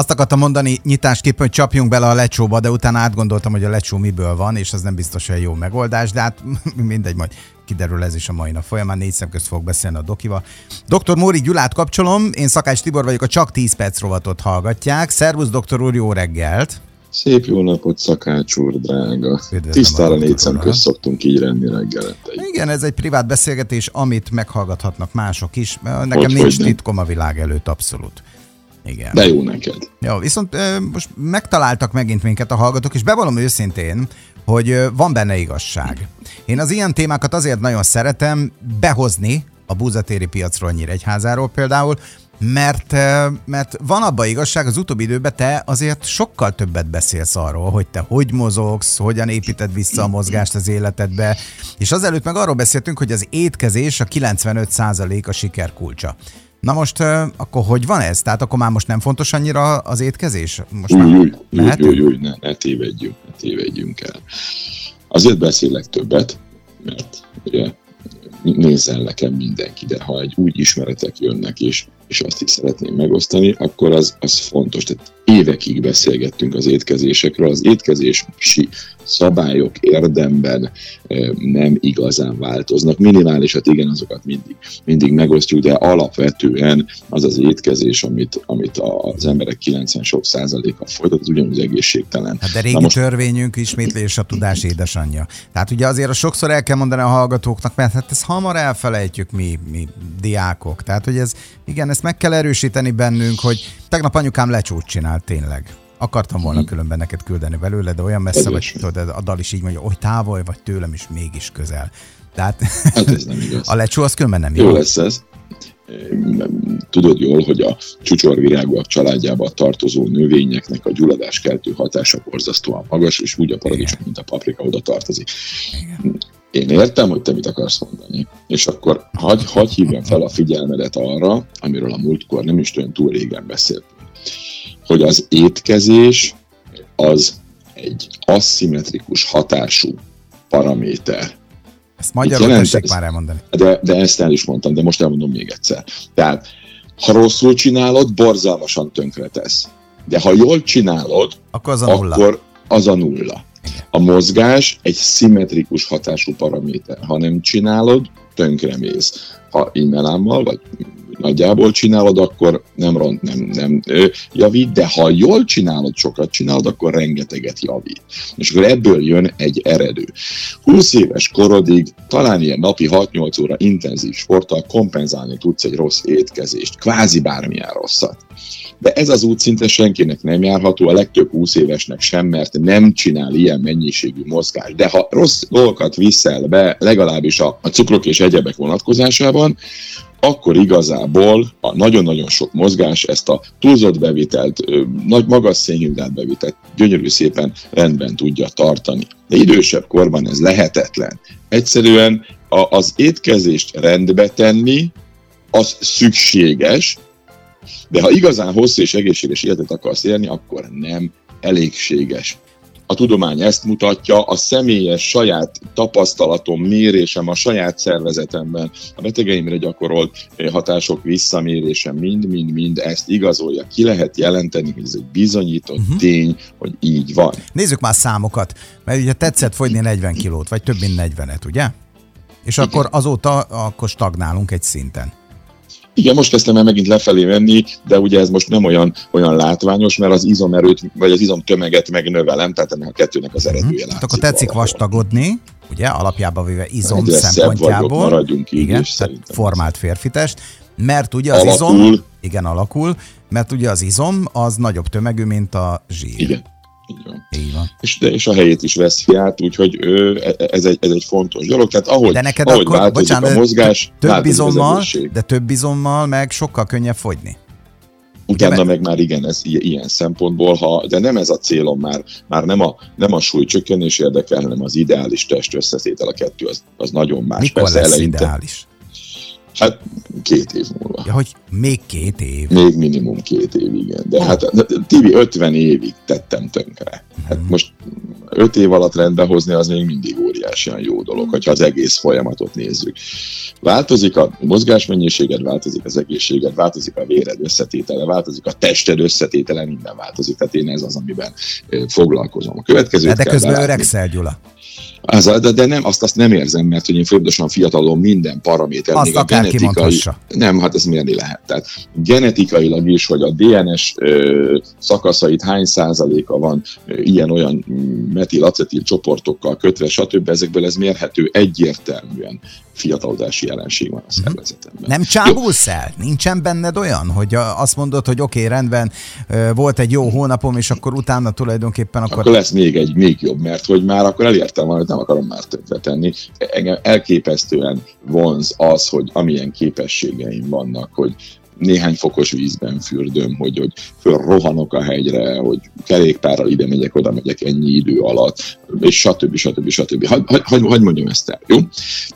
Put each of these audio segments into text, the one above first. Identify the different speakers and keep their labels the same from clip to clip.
Speaker 1: Azt akartam mondani nyitásképpen, hogy csapjunk bele a lecsóba, de utána átgondoltam, hogy a lecsó miből van, és az nem biztos, hogy jó megoldás, de hát mindegy, majd kiderül ez is a mai nap folyamán. Négy szem közt fog beszélni a dokival. Dr. Móri Gyulát kapcsolom, én Szakács Tibor vagyok, a Csak 10 perc rovatot hallgatják. Szervusz, doktor úr, jó reggelt!
Speaker 2: Szép jó napot, Szakács úr, drága. Tisztára négy szem közt szoktunk így renni reggelente.
Speaker 1: Igen, ez egy privát beszélgetés, amit meghallgathatnak mások is. Nekem hogy, nincs hogy titkom a világ előtt, abszolút.
Speaker 2: Igen. De jó neked.
Speaker 1: Jó, viszont most megtaláltak megint minket a hallgatók, és bevallom őszintén, hogy van benne igazság. Én az ilyen témákat azért nagyon szeretem behozni a búzatéri piacról Nyíregyházáról például, mert, mert van abban igazság, az utóbbi időben te azért sokkal többet beszélsz arról, hogy te hogy mozogsz, hogyan építed vissza a mozgást az életedbe, és azelőtt meg arról beszéltünk, hogy az étkezés a 95% a siker kulcsa. Na most akkor hogy van ez? Tehát akkor már most nem fontos annyira az étkezés? Most
Speaker 2: új, új, új, új, új, ne, ne tévedjünk, ne tévedjünk el. Azért beszélek többet, mert ugye nézzen nekem mindenki, de ha egy úgy ismeretek jönnek, és, és azt is szeretném megosztani, akkor az, az fontos. Tehát évekig beszélgettünk az étkezésekről, az étkezési szabályok érdemben nem igazán változnak. Minimálisat igen, azokat mindig, mindig megosztjuk, de alapvetően az az étkezés, amit, amit az emberek 90 sok százaléka folytat, az ugyanúgy egészségtelen.
Speaker 1: Hát de régi most... törvényünk ismétlés a tudás édesanyja. Tehát ugye azért a sokszor el kell mondani a hallgatóknak, mert hát ezt hamar elfelejtjük mi, mi diákok. Tehát, hogy ez, igen, ezt meg kell erősíteni bennünk, hogy tegnap anyukám lecsót csinált tényleg. Akartam volna különben neked küldeni belőle, de olyan messze vagy, tudod, a dal is így mondja, hogy távol vagy tőlem is mégis közel. Tehát
Speaker 2: hát ez nem igaz.
Speaker 1: a lecsó az különben nem
Speaker 2: jó. Jó lesz ez. Tudod jól, hogy a csúcsorvirágúak családjába tartozó növényeknek a gyulladáskeltő hatása borzasztóan magas, és úgy a paradicsom, mint a paprika oda tartozik. Igen. Én értem, hogy te mit akarsz mondani, és akkor hagy, hagy hívjam fel a figyelmedet arra, amiről a múltkor nem is olyan túl régen beszéltünk hogy az étkezés az egy aszimmetrikus hatású paraméter.
Speaker 1: Ezt magyarul tessék már elmondani.
Speaker 2: De, de ezt el is mondtam, de most elmondom még egyszer. Tehát, ha rosszul csinálod, borzalmasan tönkretesz. De ha jól csinálod, akkor az a nulla. Akkor az a nulla. A mozgás egy szimmetrikus hatású paraméter. Ha nem csinálod, tönkremész. Ha immelámmal, vagy nagyjából csinálod, akkor nem ront, nem, nem javít, de ha jól csinálod, sokat csinálod, akkor rengeteget javít. És akkor ebből jön egy eredő. 20 éves korodig talán ilyen napi 6-8 óra intenzív sporttal kompenzálni tudsz egy rossz étkezést, kvázi bármilyen rosszat. De ez az út szinte senkinek nem járható, a legtöbb 20 évesnek sem, mert nem csinál ilyen mennyiségű mozgást. De ha rossz dolgokat viszel be, legalábbis a, a cukrok és egyebek vonatkozásában, akkor igazából a nagyon-nagyon sok mozgás ezt a túlzott bevitelt, nagy magas szénhidrát bevitelt gyönyörű szépen rendben tudja tartani. De idősebb korban ez lehetetlen. Egyszerűen a, az étkezést rendbe tenni, az szükséges, de ha igazán hosszú és egészséges életet akarsz élni, akkor nem elégséges a tudomány ezt mutatja, a személyes saját tapasztalatom, mérésem a saját szervezetemben, a betegeimre gyakorolt eh, hatások visszamérésem mind-mind-mind ezt igazolja. Ki lehet jelenteni, hogy ez egy bizonyított uh-huh. tény, hogy így van.
Speaker 1: Nézzük már számokat, mert ugye tetszett fogyni 40 kilót, vagy több mint 40-et, ugye? És Igen. akkor azóta akkor stagnálunk egy szinten.
Speaker 2: Igen, most kezdtem el megint lefelé menni, de ugye ez most nem olyan, olyan látványos, mert az izomerőt, vagy az izomtömeget megnövelem, tehát ennek a kettőnek az eredője hmm. látszik.
Speaker 1: Akkor tetszik valahol. vastagodni, ugye, alapjában véve izom Egyre szempontjából. Vagyok,
Speaker 2: maradjunk így,
Speaker 1: igen, és formált férfitest, mert ugye az alakul. izom, igen, alakul, mert ugye az izom az nagyobb tömegű, mint a zsír.
Speaker 2: Igen. Így van. Így van. És, de, és a helyét is veszi át, úgyhogy ő, e, e, ez, egy, ez egy fontos dolog. Tehát ahogy, de neked ahogy akkor, változik bocsánat, a mozgás,
Speaker 1: több bizommal, de több bizommal meg sokkal könnyebb fogyni.
Speaker 2: Utána meg már igen, ez ilyen szempontból, ha, de nem ez a célom már, már nem a, nem a súlycsökkenés érdekel, hanem az ideális test összetétel a kettő, az, az nagyon más.
Speaker 1: Mikor Persze lesz eleinte, ideális?
Speaker 2: Hát két év múlva.
Speaker 1: Ja, hogy még két év?
Speaker 2: Még minimum két év, igen. De oh. hát Tibi 50 évig tettem tönkre. Hát hmm. most öt év alatt rendbe hozni az még mindig óriásian jó dolog, hogyha az egész folyamatot nézzük. Változik a mozgásmennyiséged, változik az egészséged, változik a véred összetétele, változik a tested összetétele, minden változik. Tehát én ez az, amiben foglalkozom. A következő.
Speaker 1: De, közben öregszel, Gyula.
Speaker 2: Az, de, de nem, azt, azt nem érzem, mert hogy én folyamatosan fiatalon minden paraméter,
Speaker 1: azt még a genetikai...
Speaker 2: Nem, hát ez mérni lehet. Tehát genetikailag is, hogy a DNS ö, szakaszait hány százaléka van ilyen-olyan metilacetil csoportokkal kötve, stb. Ezekből ez mérhető egyértelműen fiatalodási jelenség van a mhm. szervezetemben.
Speaker 1: Nem csábulsz el? Nincsen benned olyan, hogy azt mondod, hogy oké, okay, rendben, volt egy jó hónapom, és akkor utána tulajdonképpen akkor...
Speaker 2: Akkor lesz még egy, még jobb, mert hogy már akkor elértem valamit, nem akarom már tenni. Engem elképesztően vonz az, hogy amilyen képességeim vannak, hogy néhány fokos vízben fürdöm, hogy, hogy fölrohanok a hegyre, hogy kerékpárral ide megyek, oda megyek ennyi idő alatt, és stb. stb. stb. Hagy, hagy, hagy mondjam ezt el, jó?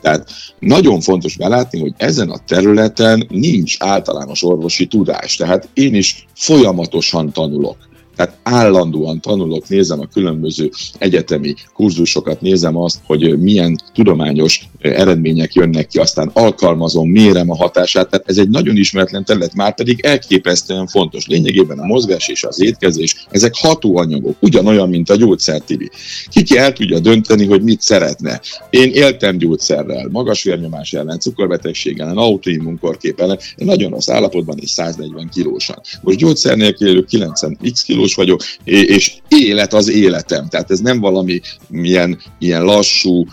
Speaker 2: Tehát nagyon fontos belátni, hogy ezen a területen nincs általános orvosi tudás, tehát én is folyamatosan tanulok tehát állandóan tanulok, nézem a különböző egyetemi kurzusokat, nézem azt, hogy milyen tudományos eredmények jönnek ki, aztán alkalmazom, mérem a hatását, tehát ez egy nagyon ismeretlen terület, már pedig elképesztően fontos. Lényegében a mozgás és az étkezés, ezek hatóanyagok, ugyanolyan, mint a gyógyszertibi. Kiki el tudja dönteni, hogy mit szeretne. Én éltem gyógyszerrel, magas vérnyomás ellen, cukorbetegség ellen, autoimmunkorkép ellen, nagyon rossz állapotban és 140 kilósan. Most gyógyszer nélkül élő 90 x kiló tudós vagyok, és élet az életem. Tehát ez nem valami milyen ilyen lassú,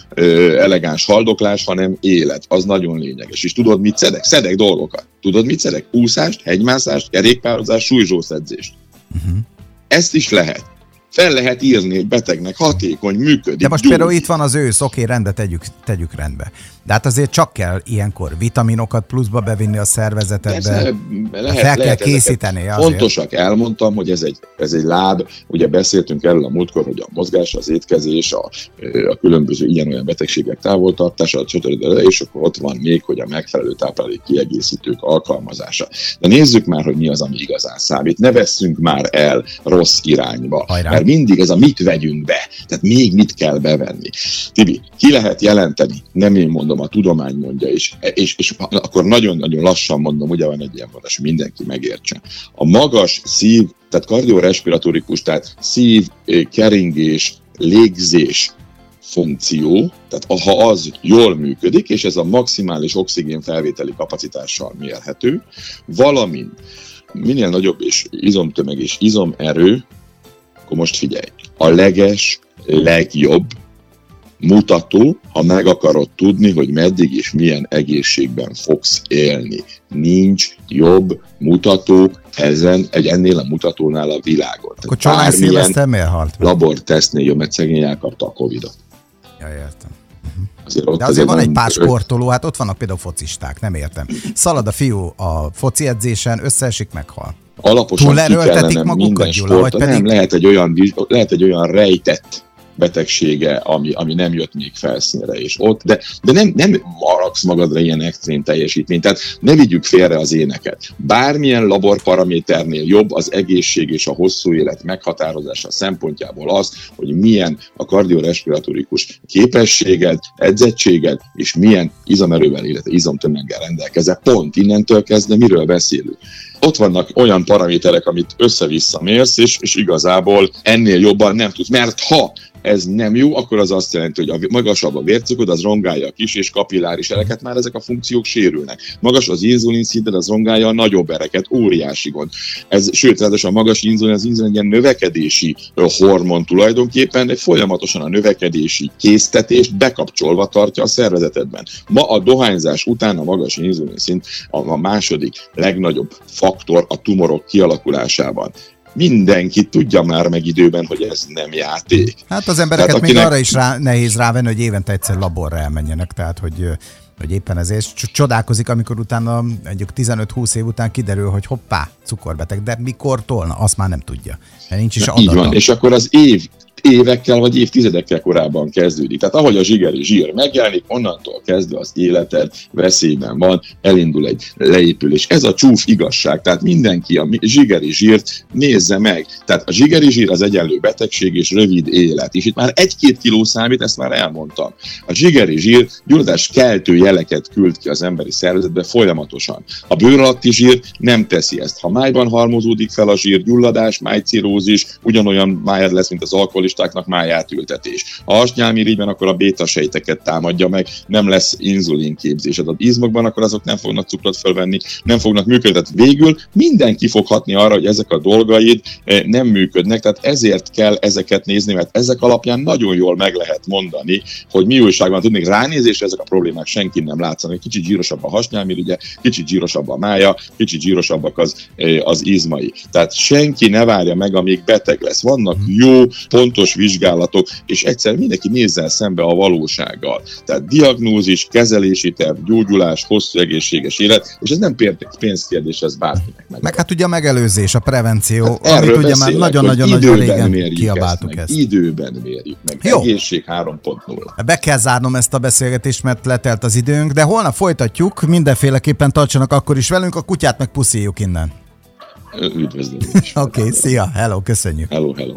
Speaker 2: elegáns haldoklás, hanem élet. Az nagyon lényeges. És tudod, mit szedek? Szedek dolgokat. Tudod, mit szedek? Úszást, hegymászást, kerékpározást, súlyzsószedzést. Uh-huh. Ezt is lehet fel lehet írni egy betegnek, hatékony, működik.
Speaker 1: De most gyújt. például itt van az ősz, oké, rendbe tegyük, tegyük rendbe. De hát azért csak kell ilyenkor vitaminokat pluszba bevinni a szervezetedbe. Persze, lehet, fel lehet kell készíteni.
Speaker 2: Fontosak, elmondtam, hogy ez egy, ez egy láb, ugye beszéltünk erről a múltkor, hogy a mozgás, az étkezés, a, a különböző ilyen-olyan betegségek távoltartása, és akkor ott van még, hogy a megfelelő táplálék kiegészítők alkalmazása. De nézzük már, hogy mi az, ami igazán számít. Ne vesszünk már el rossz irányba. Hajrá mert mindig ez a mit vegyünk be, tehát még mit kell bevenni. Tibi, ki lehet jelenteni, nem én mondom, a tudomány mondja, és, és, és akkor nagyon-nagyon lassan mondom, ugye van egy ilyen mondás, hogy mindenki megértse. A magas szív, tehát kardiorespiratorikus, tehát szív, eh, keringés, légzés, funkció, tehát ha az jól működik, és ez a maximális oxigén felvételi kapacitással mérhető, valamint minél nagyobb és izomtömeg és izomerő, akkor most figyelj, a leges, legjobb mutató, ha meg akarod tudni, hogy meddig és milyen egészségben fogsz élni. Nincs jobb mutató ezen, egy ennél a mutatónál a világon.
Speaker 1: Akkor Csalán Szilveszter miért halt?
Speaker 2: Labortesztnél jó, mert szegény elkapta a Covid-ot.
Speaker 1: Ja, értem. Azért ott De azért, azért van egy pár sportoló, hát ott vannak például focisták, nem értem. Szalad a fiú a foci edzésen, összeesik, meghal
Speaker 2: alaposan ki kellene minden sport, nem, pedig... lehet egy olyan, lehet egy olyan rejtett betegsége, ami, ami nem jött még felszínre, és ott, de, de nem, nem maraksz magadra ilyen extrém teljesítményt, tehát ne vigyük félre az éneket. Bármilyen laborparaméternél jobb az egészség és a hosszú élet meghatározása szempontjából az, hogy milyen a kardiorespiratorikus képességed, edzettséged, és milyen izomerővel, illetve izomtömeggel rendelkezel. Pont innentől kezdve miről beszélünk? ott vannak olyan paraméterek, amit össze-vissza mérsz, és, és igazából ennél jobban nem tudsz. Mert ha ez nem jó, akkor az azt jelenti, hogy a magasabb a vércukrod, az rongálja a kis és kapilláris ereket, már ezek a funkciók sérülnek. Magas az inzulin szinted, az rongálja a nagyobb ereket, óriási gond. Ez, sőt, ráadásul a magas inzulin, az inzulin egy ilyen növekedési hormon tulajdonképpen, egy folyamatosan a növekedési késztetést bekapcsolva tartja a szervezetedben. Ma a dohányzás után a magas inzulin szint a második legnagyobb faktor a tumorok kialakulásában mindenki tudja már meg időben, hogy ez nem játék.
Speaker 1: Hát az embereket tehát, akinek... még arra is rá, nehéz rávenni, hogy évente egyszer laborra elmenjenek, tehát hogy hogy éppen ezért csodálkozik, amikor utána egy 15-20 év után kiderül, hogy hoppá, cukorbeteg, de mikortól? Na, azt már nem tudja. Nincs is
Speaker 2: Na, Így van, és akkor az év évekkel vagy évtizedekkel korábban kezdődik. Tehát ahogy a zsigeri zsír megjelenik, onnantól kezdve az életed veszélyben van, elindul egy leépülés. Ez a csúf igazság, tehát mindenki a zsigeri zsírt nézze meg. Tehát a zsigeri zsír az egyenlő betegség és rövid élet. És itt már egy-két kiló számít, ezt már elmondtam. A zsigeri zsír gyulladás keltő jeleket küld ki az emberi szervezetbe folyamatosan. A bőr alatti zsír nem teszi ezt. Ha májban halmozódik fel a zsír, gyulladás, májcirózis, ugyanolyan májad lesz, mint az alkoholistáknak májátültetés. Ha asnyálmirigyben, akkor a béta sejteket támadja meg, nem lesz inzulinképzés. Az izmokban, akkor azok nem fognak cukrot felvenni, nem fognak működni. Tehát végül mindenki fog hatni arra, hogy ezek a dolgaid eh, nem működnek, tehát ezért kell ezeket nézni, mert ezek alapján nagyon jól meg lehet mondani, hogy mi újság van. Tudnék ránézésre ezek a problémák senki nem látszanak. Kicsit zsírosabb a hasnyálmirigye, kicsit zsírosabb a mája, kicsit zsírosabbak az, eh, az izmai. Tehát senki ne várja meg, amíg beteg lesz. Vannak jó, pontos vizsgálatok, és egyszer mindenki nézzen szembe a valósággal. Tehát diagnózis, kezelési terv, gyógyulás, hosszú egészséges élet, és ez nem pénzkérdés, ez bárkinek
Speaker 1: meg. Meg hát ugye a megelőzés, a prevenció, hát amit ugye már nagyon-nagyon-nagyon régen kiabáltuk ezt.
Speaker 2: ezt. Időben mérjük meg. Jó. Egészség 3.0.
Speaker 1: Be kell zárnom ezt a beszélgetést, mert letelt az időnk, de holnap folytatjuk, mindenféleképpen tartsanak akkor is velünk, a kutyát meg puszíjuk innen.
Speaker 2: Üdvözlöm.
Speaker 1: Oké, okay, szia, hello, köszönjük.
Speaker 2: Hello, hello.